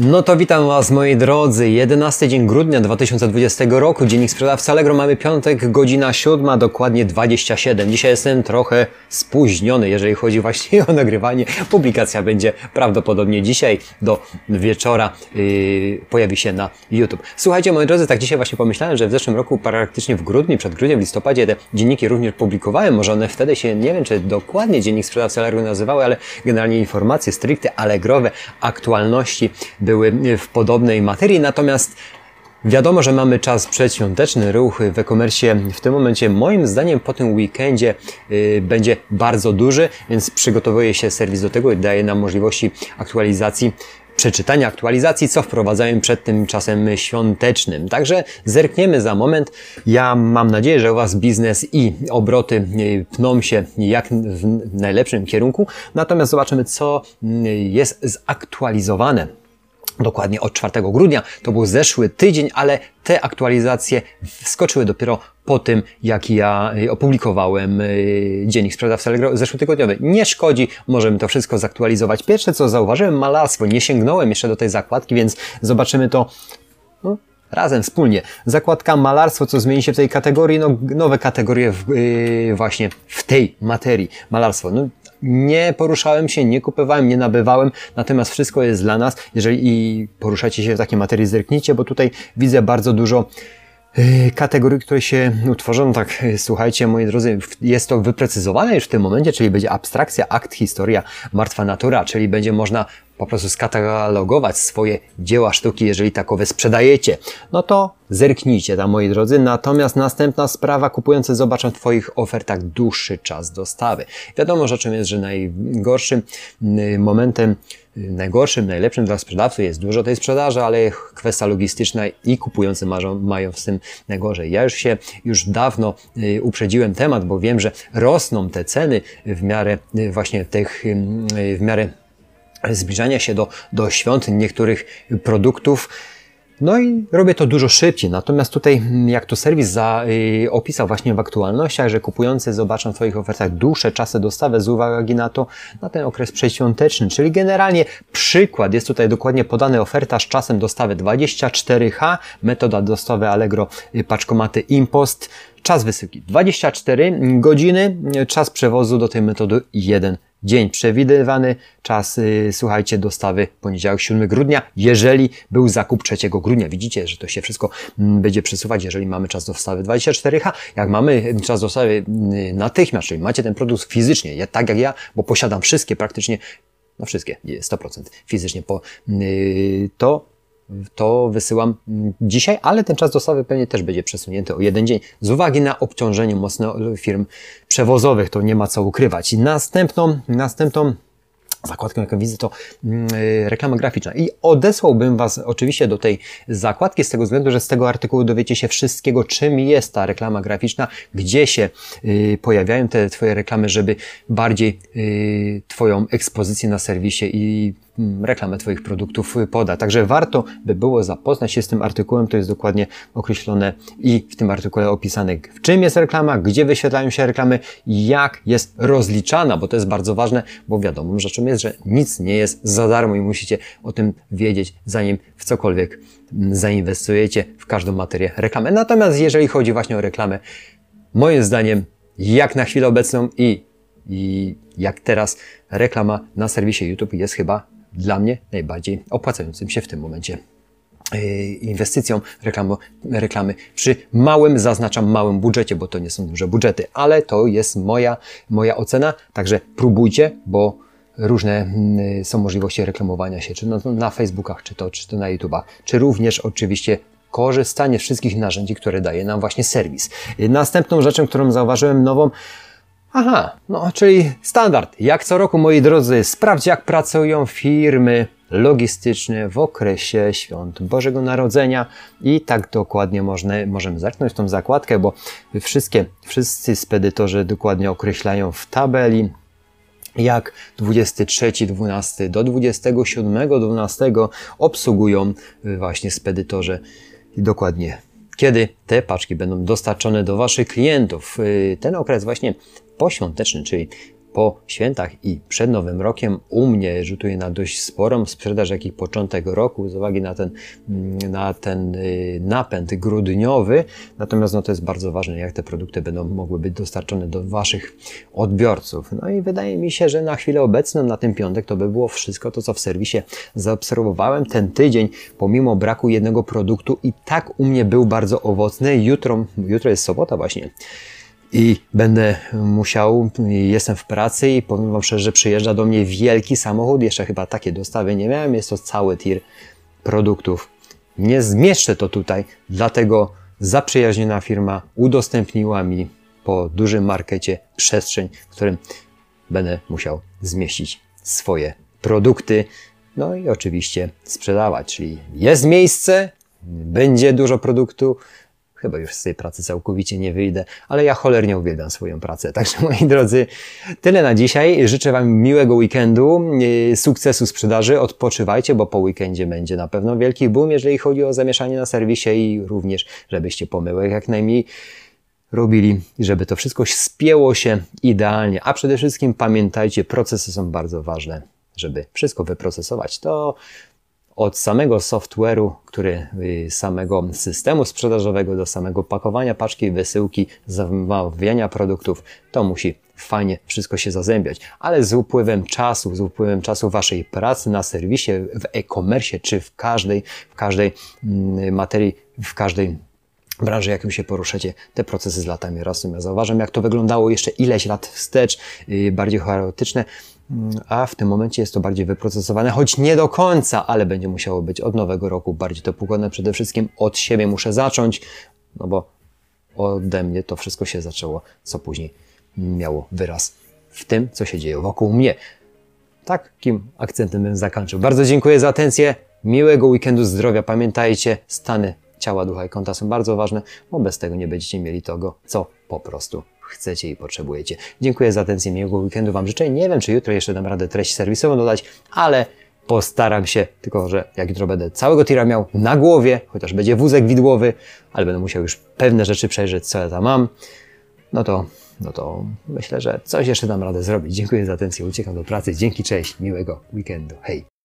No to witam Was moi drodzy. 11 dzień grudnia 2020 roku. Dziennik sprzedawca Allegro. Mamy piątek, godzina 7, dokładnie 27. Dzisiaj jestem trochę spóźniony, jeżeli chodzi właśnie o nagrywanie. Publikacja będzie prawdopodobnie dzisiaj do wieczora yy, pojawi się na YouTube. Słuchajcie moi drodzy, tak dzisiaj właśnie pomyślałem, że w zeszłym roku praktycznie w grudniu, przed grudniem, w listopadzie te dzienniki również publikowałem. Może one wtedy się, nie wiem czy dokładnie dziennik sprzedawca Allegro nazywały, ale generalnie informacje stricte allegrowe, aktualności były w podobnej materii, natomiast Wiadomo, że mamy czas przedświąteczny, ruch w e-commerce w tym momencie moim zdaniem po tym weekendzie yy, będzie bardzo duży, więc przygotowuje się serwis do tego i daje nam możliwości aktualizacji przeczytania aktualizacji, co wprowadzają przed tym czasem świątecznym. Także zerkniemy za moment. Ja mam nadzieję, że u Was biznes i obroty y, pną się jak w najlepszym kierunku. Natomiast zobaczymy, co y, jest zaktualizowane dokładnie od 4 grudnia. To był zeszły tydzień, ale te aktualizacje wskoczyły dopiero po tym, jak ja y, opublikowałem y, dziennik sprzedawcy Allegro zeszłotygodniowy. Nie szkodzi, możemy to wszystko zaktualizować. Pierwsze co zauważyłem, malarstwo. Nie sięgnąłem jeszcze do tej zakładki, więc zobaczymy to no, razem, wspólnie. Zakładka malarstwo, co zmieni się w tej kategorii, no nowe kategorie w, yy, właśnie w tej materii. Malarstwo. No, nie poruszałem się, nie kupowałem, nie nabywałem, natomiast wszystko jest dla nas. Jeżeli i poruszacie się w takiej materii, zerknijcie, bo tutaj widzę bardzo dużo y, kategorii, które się utworzono. Tak, y, słuchajcie, moi drodzy, jest to wyprecyzowane już w tym momencie, czyli będzie abstrakcja, akt, historia, martwa natura, czyli będzie można po prostu skatalogować swoje dzieła sztuki, jeżeli takowe sprzedajecie, no to zerknijcie tam, moi drodzy. Natomiast następna sprawa, kupujący zobaczą w Twoich ofertach dłuższy czas dostawy. Wiadomo rzeczą jest, że najgorszym y, momentem, y, najgorszym, najlepszym dla sprzedawcy jest dużo tej sprzedaży, ale kwestia logistyczna i kupujący mają, mają z tym najgorzej. Ja już się już dawno y, uprzedziłem temat, bo wiem, że rosną te ceny w miarę właśnie tych, w miarę zbliżania się do, do świąt niektórych produktów. No i robię to dużo szybciej. Natomiast tutaj, jak to serwis za, y, opisał właśnie w aktualnościach, że kupujący zobaczą w Twoich ofertach dłuższe czasy dostawy z uwagi na to, na ten okres przedświąteczny. Czyli generalnie przykład jest tutaj dokładnie podany oferta z czasem dostawy 24H, metoda dostawy Allegro y, paczkomaty Impost, czas wysyłki 24 godziny, czas przewozu do tej metody 1 dzień przewidywany, czas, yy, słuchajcie, dostawy poniedziałek 7 grudnia, jeżeli był zakup 3 grudnia. Widzicie, że to się wszystko mm, będzie przesuwać, jeżeli mamy czas dostawy 24H. Jak mamy czas dostawy yy, natychmiast, czyli macie ten produkt fizycznie, ja, tak jak ja, bo posiadam wszystkie praktycznie, no wszystkie, 100% fizycznie, po, to to wysyłam dzisiaj, ale ten czas dostawy pewnie też będzie przesunięty o jeden dzień. Z uwagi na obciążenie mocno firm przewozowych, to nie ma co ukrywać. Następną, następną zakładką, jaką widzę, to mm, y, reklama graficzna. I odesłałbym Was oczywiście do tej zakładki z tego względu, że z tego artykułu dowiecie się wszystkiego, czym jest ta reklama graficzna, gdzie się y, pojawiają te Twoje reklamy, żeby bardziej y, Twoją ekspozycję na serwisie i reklamę Twoich produktów poda. Także warto by było zapoznać się z tym artykułem, to jest dokładnie określone i w tym artykule opisane, w czym jest reklama, gdzie wyświetlają się reklamy, jak jest rozliczana, bo to jest bardzo ważne, bo wiadomo rzeczą jest, że nic nie jest za darmo i musicie o tym wiedzieć, zanim w cokolwiek mm, zainwestujecie w każdą materię reklamy. Natomiast jeżeli chodzi właśnie o reklamę, moim zdaniem, jak na chwilę obecną i, i jak teraz reklama na serwisie YouTube jest chyba dla mnie najbardziej opłacającym się w tym momencie e, inwestycją reklamy, reklamy przy małym, zaznaczam małym budżecie, bo to nie są duże budżety, ale to jest moja, moja ocena, także próbujcie, bo różne mm, są możliwości reklamowania się, czy na, na Facebookach, czy to, czy to na YouTubach, czy również oczywiście korzystanie z wszystkich narzędzi, które daje nam właśnie serwis. Następną rzeczą, którą zauważyłem nową, Aha, no czyli standard. Jak co roku, moi drodzy, sprawdź jak pracują firmy logistyczne w okresie świąt Bożego Narodzenia i tak dokładnie można, możemy zerknąć tą zakładkę, bo wszystkie, wszyscy spedytorzy dokładnie określają w tabeli, jak 23.12 do 27.12 obsługują właśnie spedytorzy i dokładnie kiedy te paczki będą dostarczone do Waszych klientów. Ten okres właśnie poświąteczny, czyli po świętach i przed Nowym Rokiem u mnie rzutuje na dość sporą sprzedaż, jak i początek roku, z uwagi na ten, mm, na ten y, napęd grudniowy. Natomiast no, to jest bardzo ważne, jak te produkty będą mogły być dostarczone do Waszych odbiorców. No i wydaje mi się, że na chwilę obecną, na ten piątek, to by było wszystko to, co w serwisie zaobserwowałem. Ten tydzień, pomimo braku jednego produktu, i tak u mnie był bardzo owocny. Jutro, jutro jest sobota właśnie i będę musiał, jestem w pracy i powiem Wam szczerze, że przyjeżdża do mnie wielki samochód, jeszcze chyba takie dostawy nie miałem, jest to cały tir produktów. Nie zmieszczę to tutaj, dlatego zaprzyjaźniona firma udostępniła mi po dużym markecie przestrzeń, w którym będę musiał zmieścić swoje produkty, no i oczywiście sprzedawać, czyli jest miejsce, będzie dużo produktu, Chyba już z tej pracy całkowicie nie wyjdę, ale ja cholernie uwielbiam swoją pracę. Także moi drodzy, tyle na dzisiaj. Życzę Wam miłego weekendu, yy, sukcesu sprzedaży. Odpoczywajcie, bo po weekendzie będzie na pewno wielki boom, jeżeli chodzi o zamieszanie na serwisie i również, żebyście pomyłek jak najmniej robili, żeby to wszystko spięło się idealnie. A przede wszystkim pamiętajcie, procesy są bardzo ważne, żeby wszystko wyprocesować. To od samego software'u, który y, samego systemu sprzedażowego do samego pakowania paczki, wysyłki, zamawiania produktów, to musi fajnie wszystko się zazębiać. Ale z upływem czasu, z upływem czasu waszej pracy na serwisie, w e-commerce, czy w każdej, w każdej mm, materii, w każdej branży, jakim się poruszacie, te procesy z latami rosną. Ja zauważam, jak to wyglądało jeszcze ileś lat wstecz, y, bardziej chaotyczne, mm, a w tym momencie jest to bardziej wyprocesowane, choć nie do końca, ale będzie musiało być od nowego roku bardziej to. Przede wszystkim od siebie muszę zacząć, no bo ode mnie to wszystko się zaczęło, co później miało wyraz w tym, co się dzieje wokół mnie. Takim akcentem bym zakończył. Bardzo dziękuję za atencję. Miłego weekendu zdrowia. Pamiętajcie, stany ciała, ducha i konta są bardzo ważne, bo bez tego nie będziecie mieli tego, co po prostu chcecie i potrzebujecie. Dziękuję za atencję, miłego weekendu Wam życzę. Nie wiem, czy jutro jeszcze dam radę treść serwisową dodać, ale postaram się, tylko że jak jutro będę całego tira miał na głowie, chociaż będzie wózek widłowy, ale będę musiał już pewne rzeczy przejrzeć, co ja tam mam, no to, no to myślę, że coś jeszcze dam radę zrobić. Dziękuję za atencję, uciekam do pracy. Dzięki, cześć, miłego weekendu. Hej!